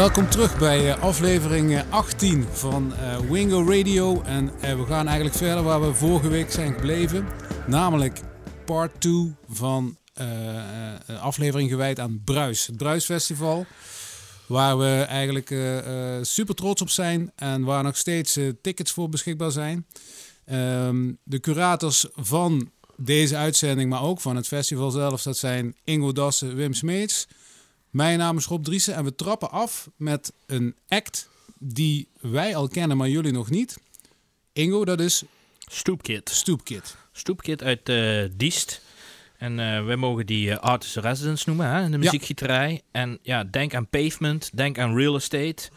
Welkom terug bij eh, aflevering 18 eh, van uh, Wingo Radio. En we gaan eigenlijk verder waar we vorige week zijn gebleven. Namelijk part 2 van een aflevering gewijd aan Bruis. Het Bruisfestival. Waar we eigenlijk super trots op zijn en waar nog steeds tickets voor beschikbaar zijn. Ehm, de curators van deze uitzending, maar ook van het festival zelf, dat zijn Ingo Dassen, Wim Smeets. Mijn naam is Rob Driessen en we trappen af met een act die wij al kennen, maar jullie nog niet. Ingo, dat is... Stoepkit. Stoepkit. Stoepkit uit uh, Diest. En uh, wij mogen die uh, artist residence noemen hè, in de muziekgieterij. En ja, denk aan pavement, denk aan real estate,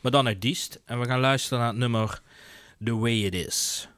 maar dan uit Diest. En we gaan luisteren naar het nummer The Way It Is.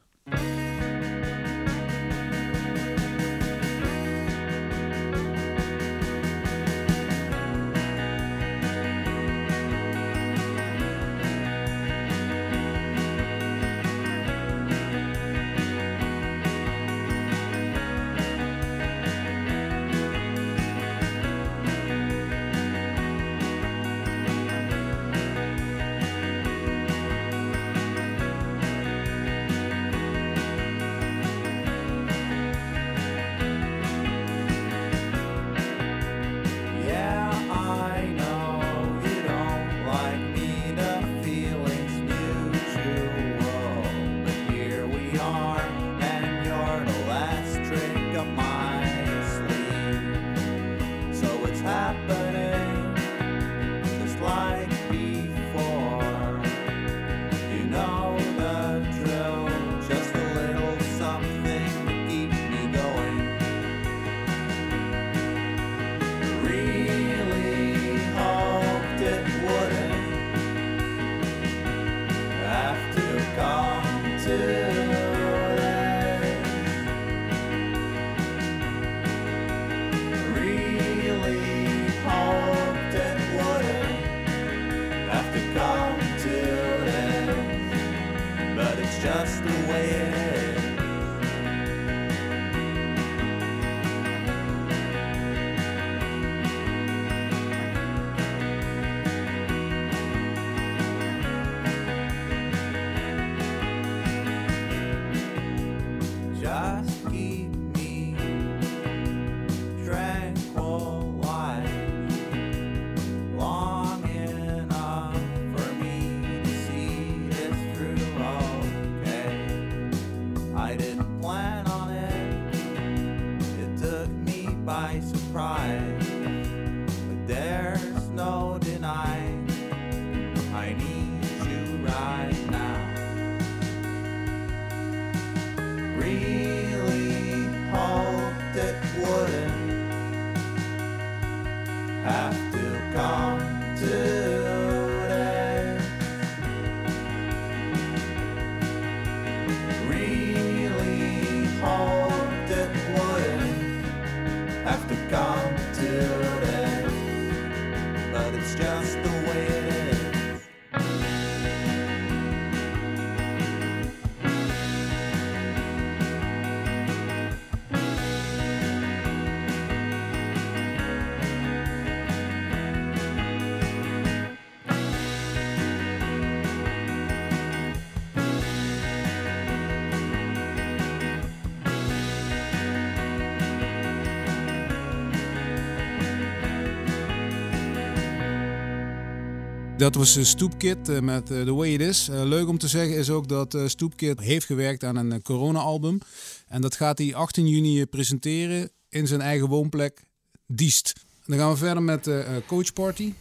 Dat was Stoepkit eh, met eh, The Way It Is. Eh, leuk om te zeggen is ook dat Stoepkit heeft gewerkt aan een corona-album. En dat gaat hij 18 juni presenteren in zijn eigen woonplek Diest. Dan gaan we verder met Coach Party.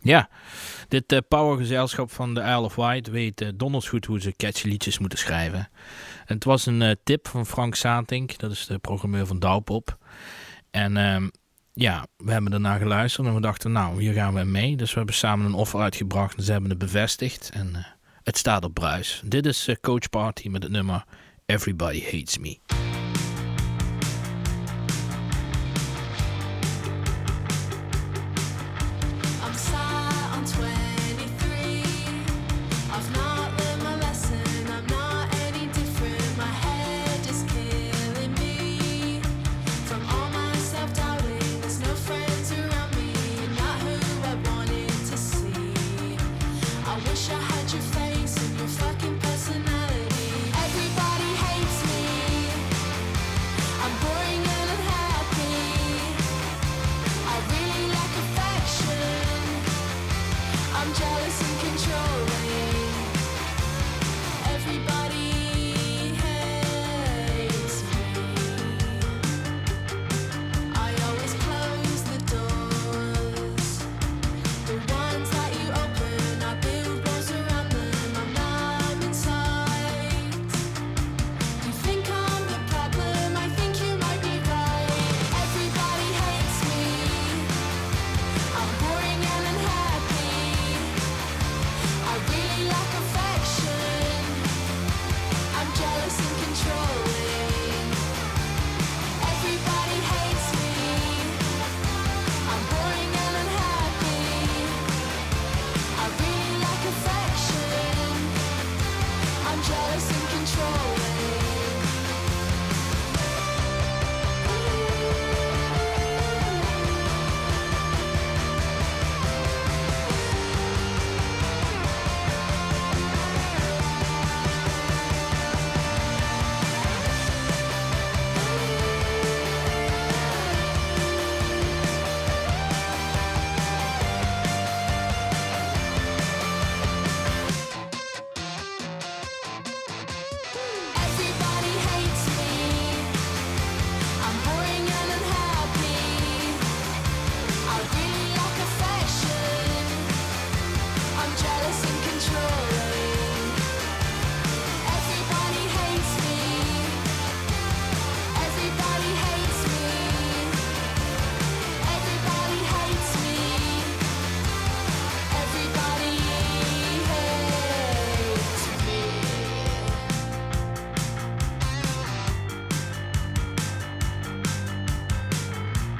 Ja, dit powergezelschap van de Isle of Wight weet uh, donders goed hoe ze catchy liedjes moeten schrijven. En het was een tip van Frank Satink, dat is de programmeur van Douwpop. En ehm, ja, we hebben ernaar geluisterd en we dachten, nou, hier gaan we mee. Dus we hebben samen een offer uitgebracht en ze hebben het bevestigd. En uh, het staat op bruis. Dit is uh, Coach Party met het nummer Everybody Hates Me.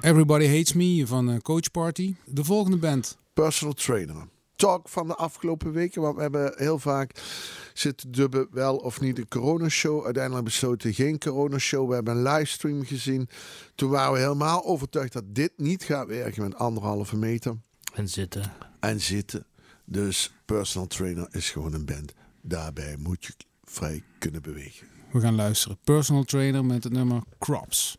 Everybody Hates Me van uh, Coach Party. De volgende band. Personal Trainer. Talk van de afgelopen weken, want we hebben heel vaak zitten dubben wel of niet een coronashow. Uiteindelijk besloten geen coronashow. We hebben een livestream gezien. Toen waren we helemaal overtuigd dat dit niet gaat werken met anderhalve meter. En zitten. En zitten. Dus Personal Trainer is gewoon een band. Daarbij moet je vrij kunnen bewegen. We gaan luisteren. Personal Trainer met het nummer Crops.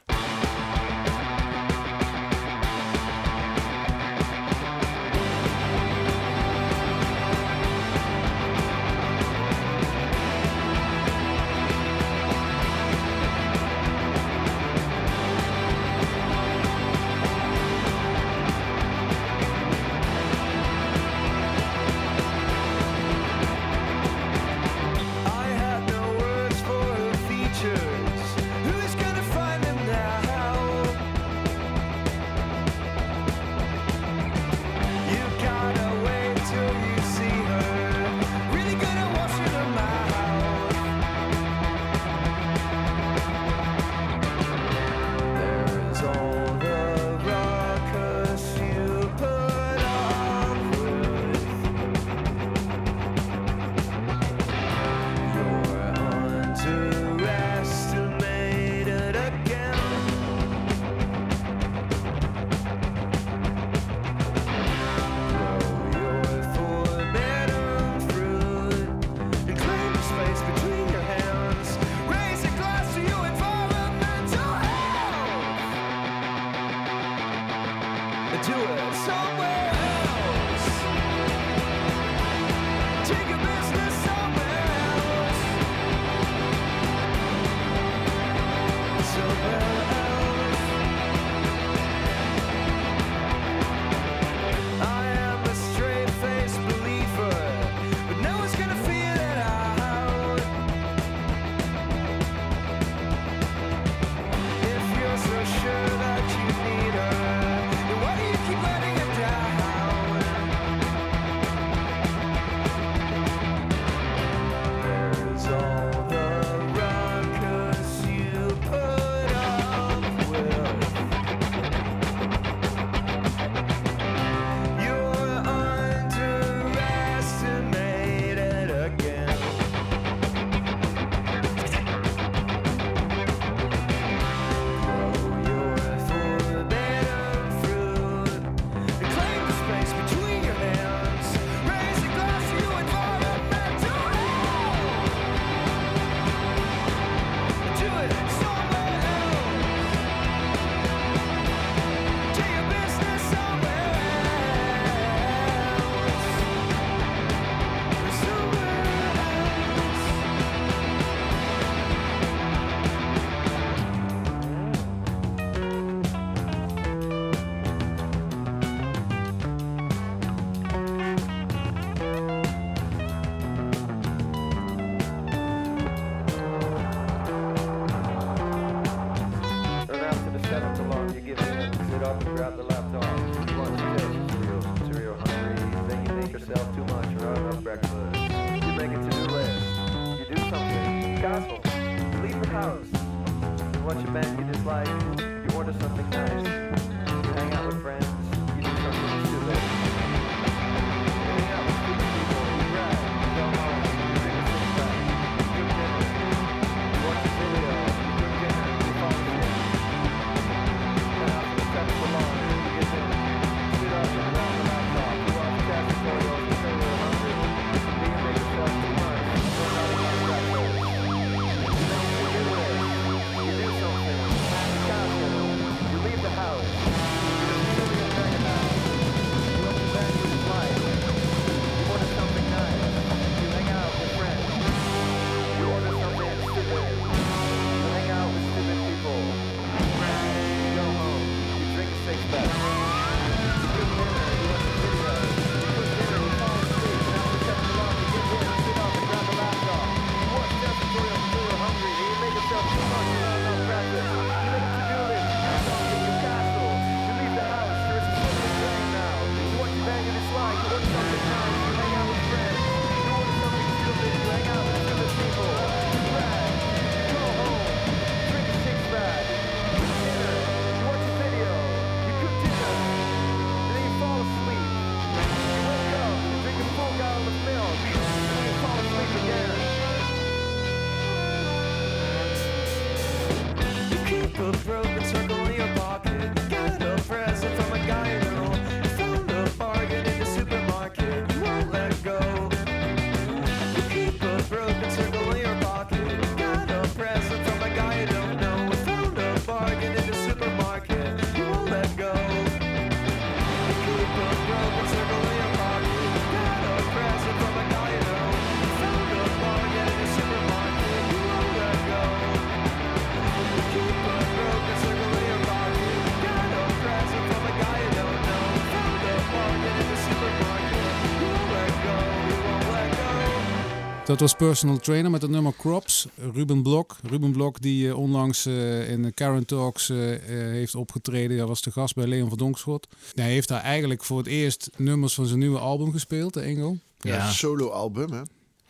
Dat was Personal Trainer met het nummer Crops. Ruben Blok. Ruben Blok die eh, onlangs eh, in de Karen Talks eh, heeft opgetreden. Hij was de gast bij Leon van Donkschot. Hij heeft daar eigenlijk voor het eerst nummers van zijn nieuwe album gespeeld, de Ingo. Ja, Ja. solo album, hè?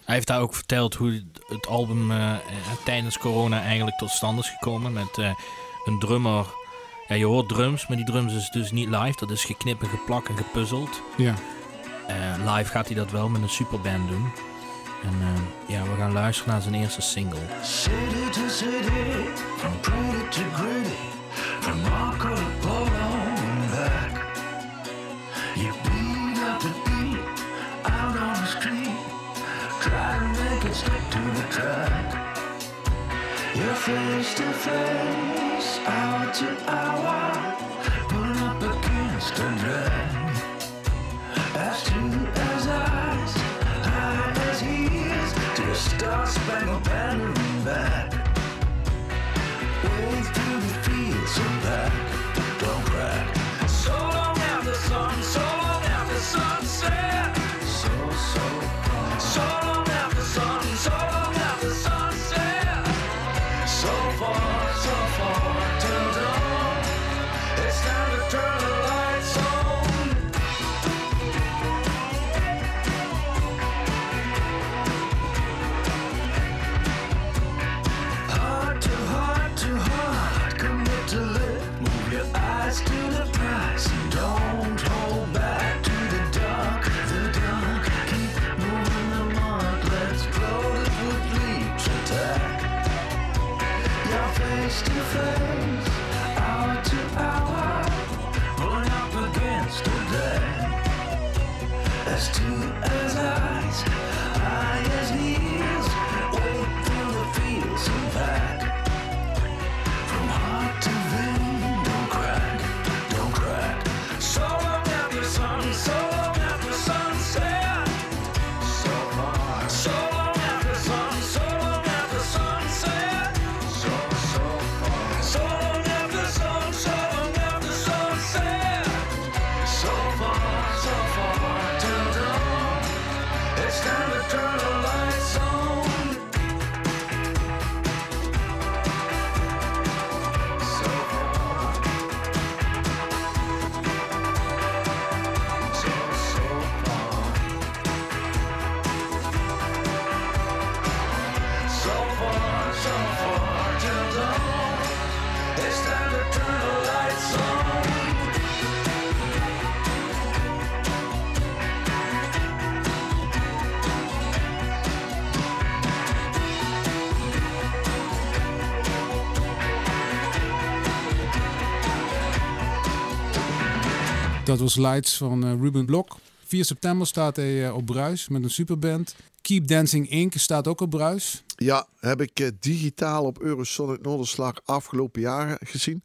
Hij heeft daar ook verteld hoe het album tijdens corona eigenlijk tot stand is gekomen. Met eh, een drummer. Ja, je hoort drums, maar die drums is dus niet live. Dat is geknipt en geplakt en gepuzzeld. Ja. Eh, live gaat hij dat wel met een superband doen. En eh, ja, we gaan luisteren naar zijn eerste single. City to city, from pretty to gritty, from Marco to Polo and back. You beat up the beat, out on the street, try to make it stick to the track. You're face to face, hour to hour, pulling up against the drag. As true dust, bang, or pattering back. As two as eyes, Dat was Lights van eh, Ruben Blok. 4 september staat hij eh, op Bruis met een superband. Keep Dancing Inc. staat ook op Bruis. Ja, heb ik eh, digitaal op Eurosonic Noorderslag afgelopen jaren gezien.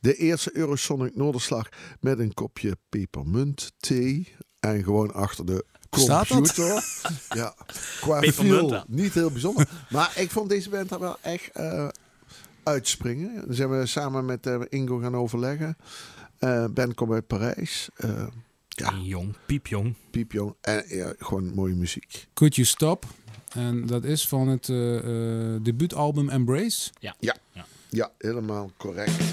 De eerste Eurosonic Noorderslag met een kopje pepermunt thee. En gewoon achter de computer. ja, qua ja. niet heel bijzonder. maar ik vond deze band daar wel echt eh, uitspringen. Daar zijn we samen met Ingo gaan overleggen. Eh band komt uit Parijs. Eh ja, Jong, piepjong. piepjong. En ja, gewoon mooie muziek. Could You Stop? En dat is van het eh, eh, debuutalbum Embrace. Ja. Ja, ja helemaal correct.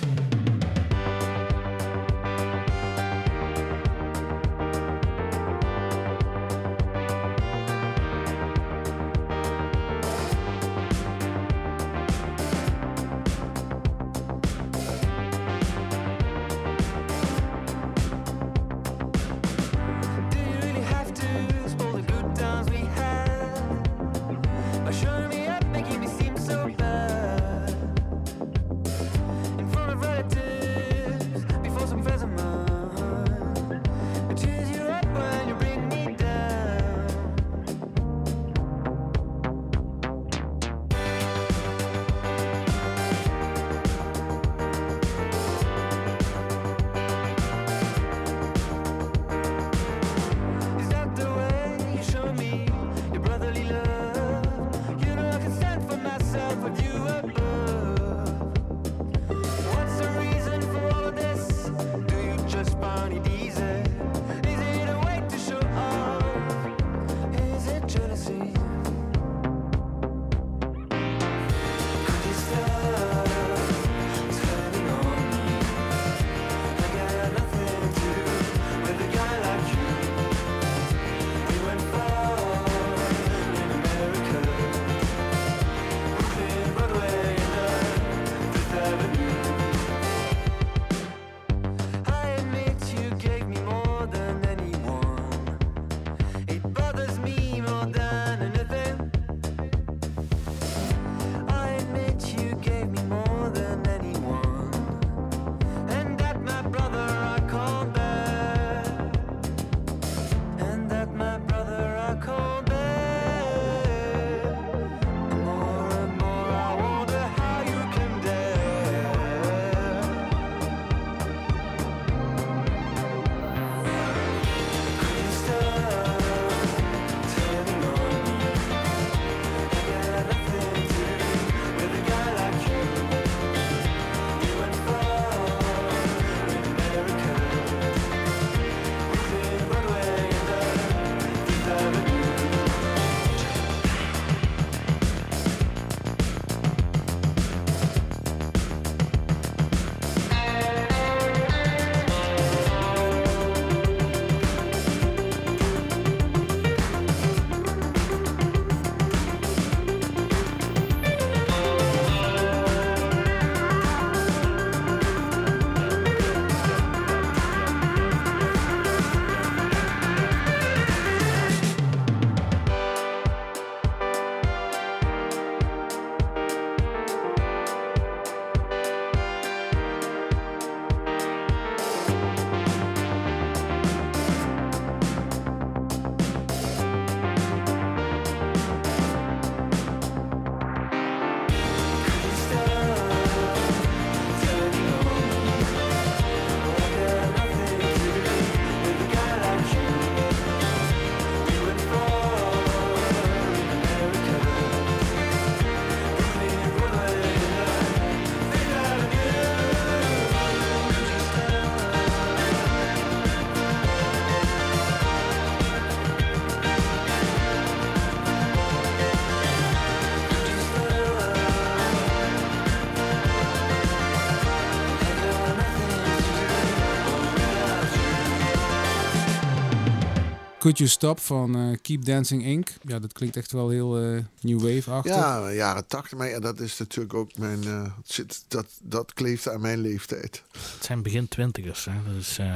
Could You Stop van eh, Keep Dancing Inc. Ja, dat klinkt echt wel heel eh, New Wave-achtig. Ja, jaren tachtig. Maar ja, dat is natuurlijk ook mijn... eh, zit, dat, dat kleeft aan mijn leeftijd. Het zijn begin twintigers. Hè? Dat is, eh,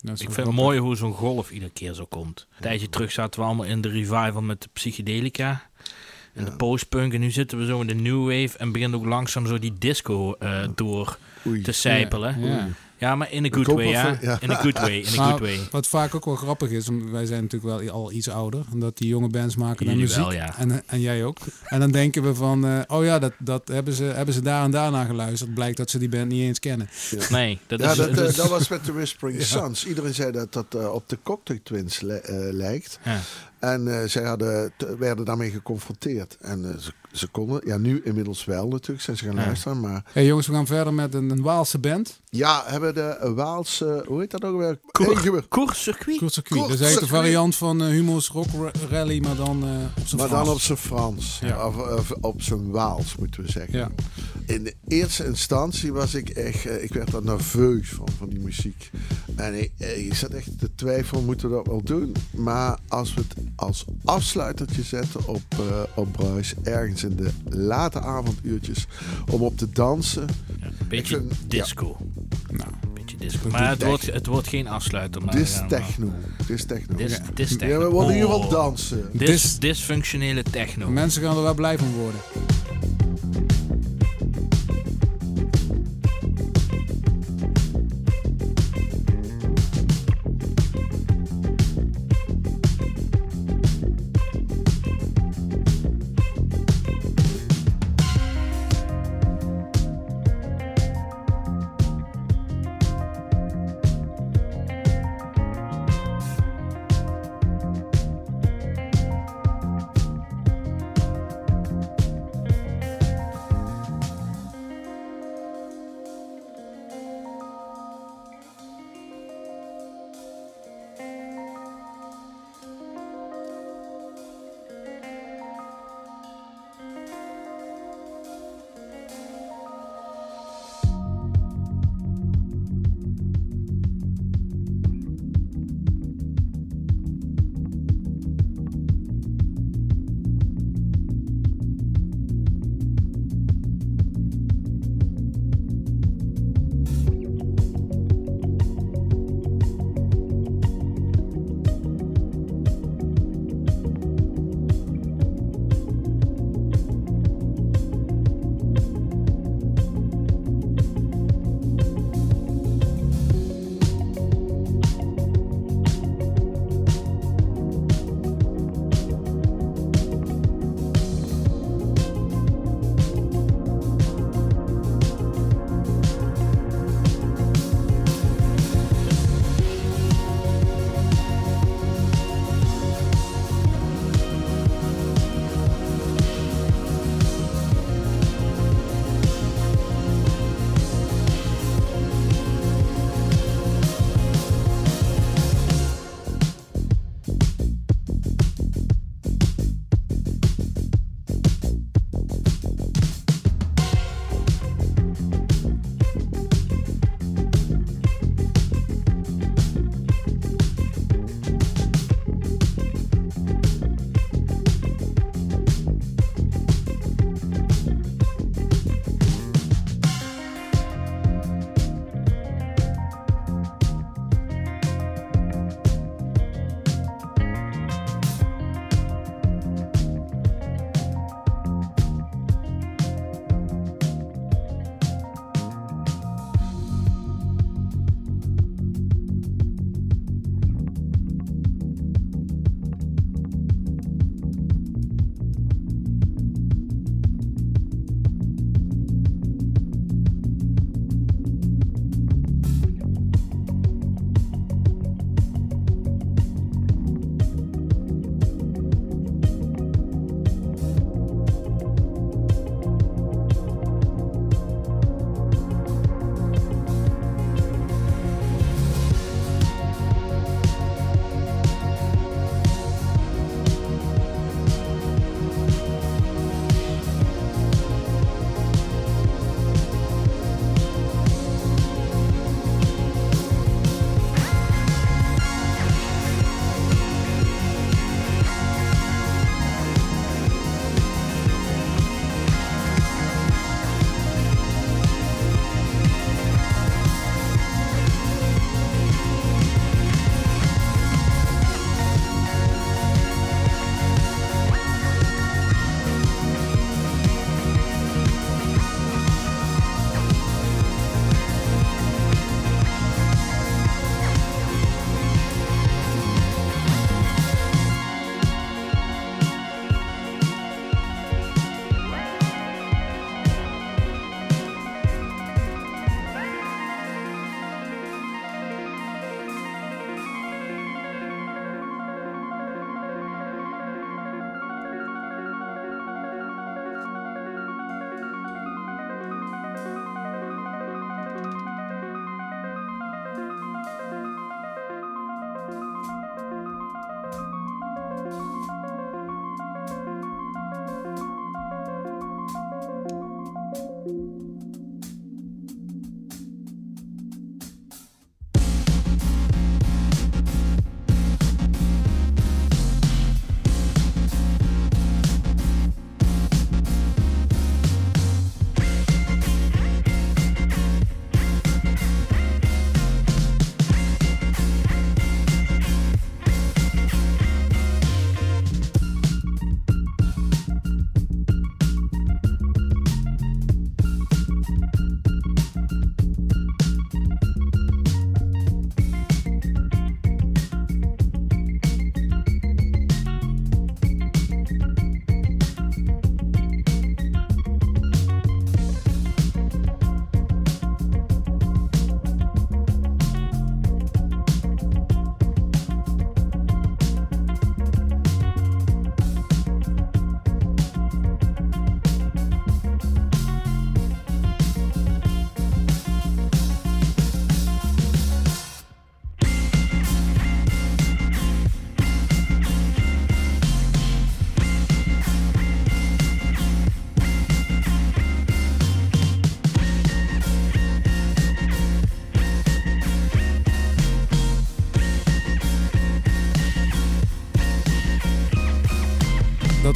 Dat is ik vind het mooi hoe zo'n golf iedere keer zo komt. Een tijdje terug zaten we allemaal in de revival met de psychedelica. En Ja. de postpunk. En nu zitten we zo in de new wave. En begint ook langzaam zo die disco eh, door Oei. te sijpelen. Ja, Ja. Maar in a Ik good way, ja. ja. In a good way, in a good way. Wat vaak ook wel grappig is, wij zijn natuurlijk wel al iets ouder. Omdat die jonge bands maken dan muziek. wel, ja. en, en jij ook. En dan denken we van, eh, oh ja, dat, dat hebben, ze, hebben ze daar en daar naar geluisterd. Blijkt dat ze die band niet eens kennen. Nee, dat Ja, is... dat, dat eh, dat was met de Whispering Sons. Iedereen zei dat dat eh, op de Cocktail Twins li- eh, lijkt. En eh, zij hadden, werden daarmee geconfronteerd. En eh, ze, ze konden, ja nu inmiddels wel natuurlijk, zijn ze gaan Ja. luisteren. Maar Hey jongens, we gaan verder met een, een Waalse band. ja, hebben de Waalse, hoe heet dat ook weer? Koerscircuit? Kort circuit. Dat is Kort eigenlijk de variant van eh Humo's Rock Ra- Rally, maar dan eh, op zijn Maar Frans. dan op zijn Frans. Ja. Of, of op zijn Waals, moeten we zeggen. Ja. In de eerste instantie was ik echt... eh, ik werd daar nerveus van, van die muziek. En ik, eh, ik zat echt te twijfelen, moeten we dat wel doen? Maar als we het als afsluitertje zetten op, eh op Bruis... ergens in de late avonduurtjes... om op te dansen... Ja, een beetje vind- disco. Nou, Een beetje disco. Maar het wordt, het wordt geen afsluiter. Maar, Dit is ja, maar- techno. Dit is techno. Dis, Ja. dis Ja, techno. we willen in ieder geval Oh. dansen. Dis, Dis- dysfunctionele techno. mensen gaan er wel blij van worden.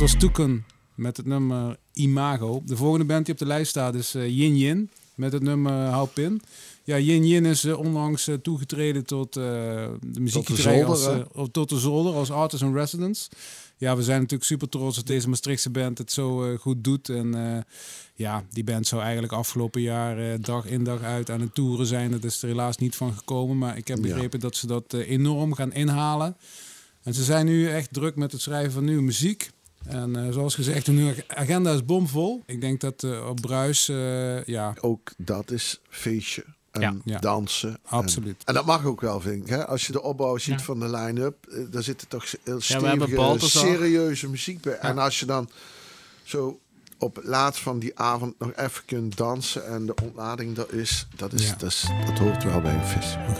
Was Toeken met het nummer Imago. De volgende band die op de lijst staat is eh, Yin Yin met het nummer Hou Pin. Ja, Yin Yin is eh, onlangs eh, toegetreden tot de muziekgieterij zolder, als, hè? eh, of tot de zolder als artist in residence. Ja, we zijn natuurlijk super trots dat deze Maastrichtse band het zo goed doet. En ja, die band zou eigenlijk afgelopen jaar dag in dag uit aan het toeren zijn. Dat is er helaas niet van gekomen. Maar ik heb Ja. begrepen dat ze dat enorm gaan inhalen. En ze zijn nu echt druk met het schrijven van nieuwe muziek. En eh, zoals gezegd, hun agenda is bomvol. Ik denk dat eh, op Bruis, eh, ja, Ook dat is feestje. En Ja. Ja. dansen. Absoluut. En, en dat mag ook wel, vind ik. Hè? Als je de opbouw ziet Ja. van de line-up, daar zit er toch heel hebben stevige, serieuze muziek bij. En als je dan zo op het laatst van die avond nog even kunt dansen en de ontlading dat is, dat, is, Ja. dat, is, dat hoort wel bij een festival.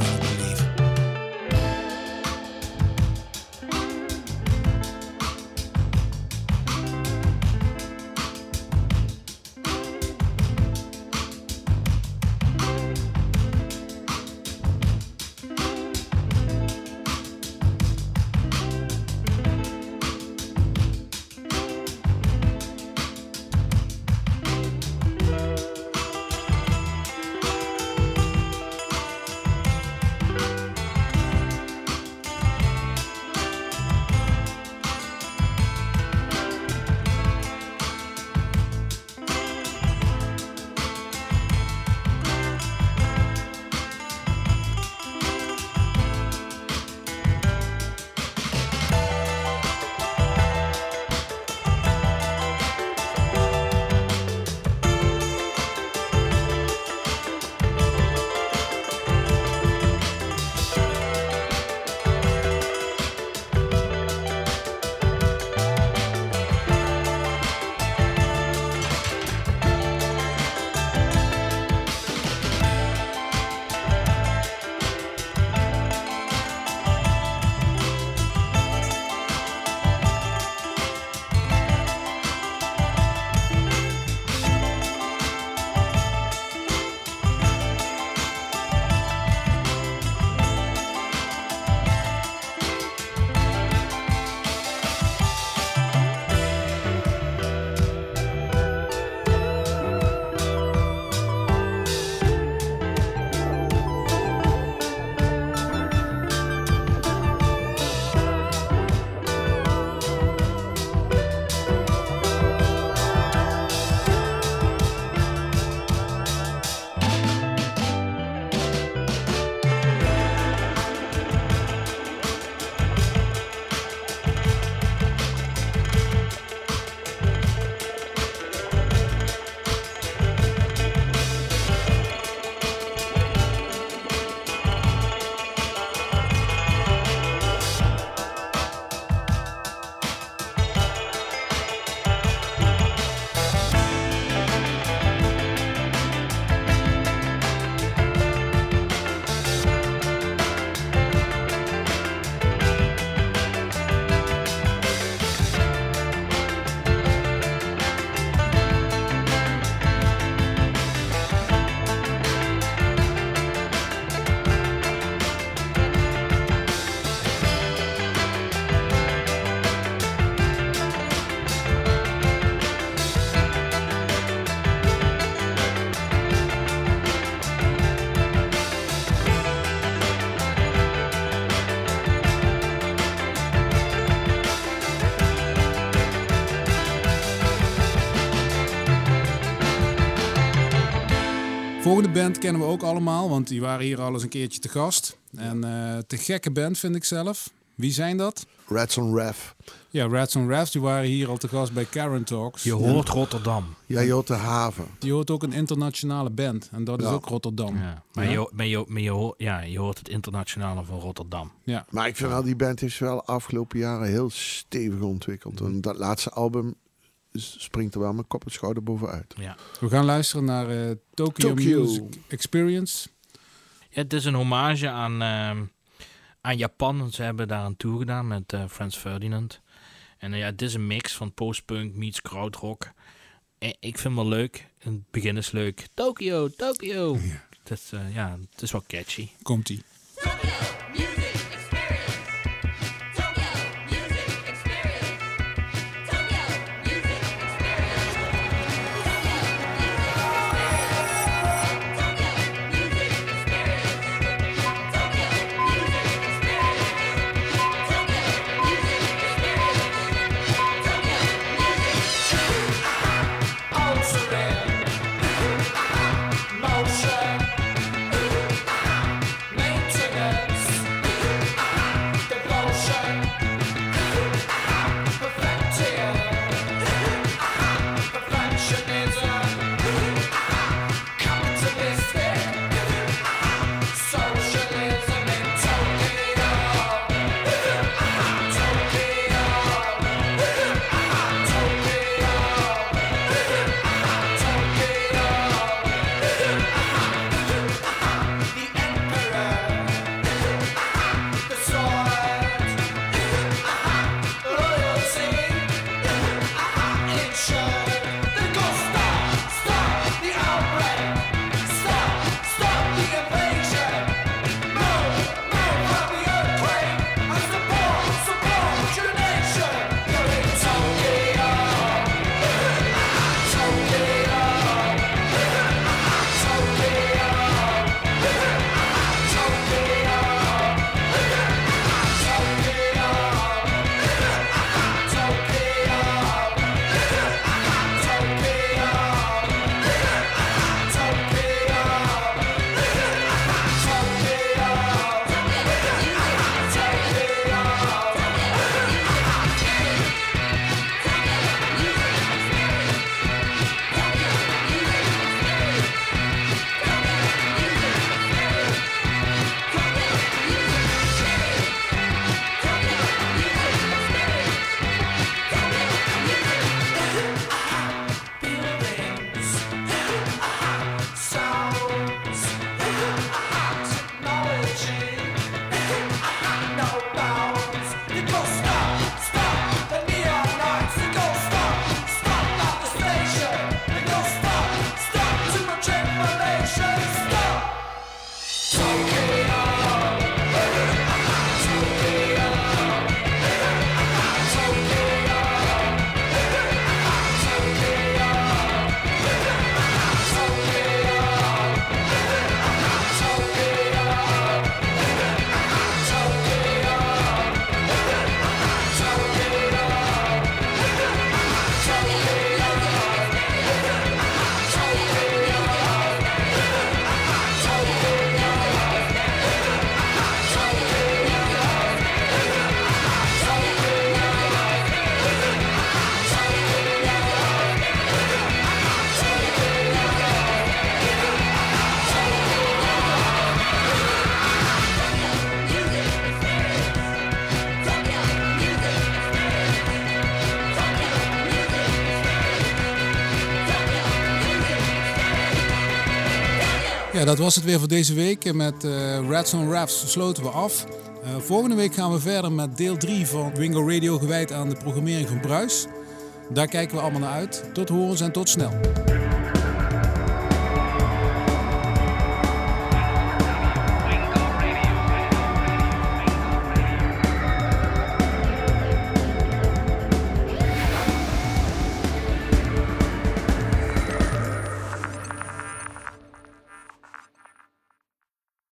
Band kennen we ook allemaal, want die waren hier al eens een keertje te gast. En eh te gekke band vind ik zelf. Wie zijn dat? Rats on Ref. Ja, Rats on die waren hier al te gast bij Karen Talks. Je hoort Rotterdam. Ja, je hoort de haven. Je hoort ook een internationale band en dat is Ja. ook Rotterdam. Ja. Maar, Je, maar, je, maar je, hoort, ja, je hoort het internationale van Rotterdam. Ja. Maar ik vind wel, die band heeft zich wel afgelopen jaren heel stevig ontwikkeld. En dat laatste album is- springt er wel mijn kop en schouder bovenuit. Ja. We gaan luisteren naar eh, Tokyo, Tokyo. Music Experience. Ja, het is een hommage aan, ehm, aan Japan. want Ze hebben daar een tour gedaan met eh, Frans Ferdinand. En eh, ja, het is een mix van postpunk meets krautrock. En ik vind het wel leuk. In het begin is leuk. Tokyo, Tokyo. Het, is, eh, ja, het is wel catchy. Komt-ie. Tokyo Music dat was het weer voor deze week. Met eh Redstone Raps sloten we af. Eh, volgende week gaan we verder met deel 3 van Wingo Radio gewijd aan de programmering van Bruis. Daar kijken we allemaal naar uit. Tot horens en tot snel.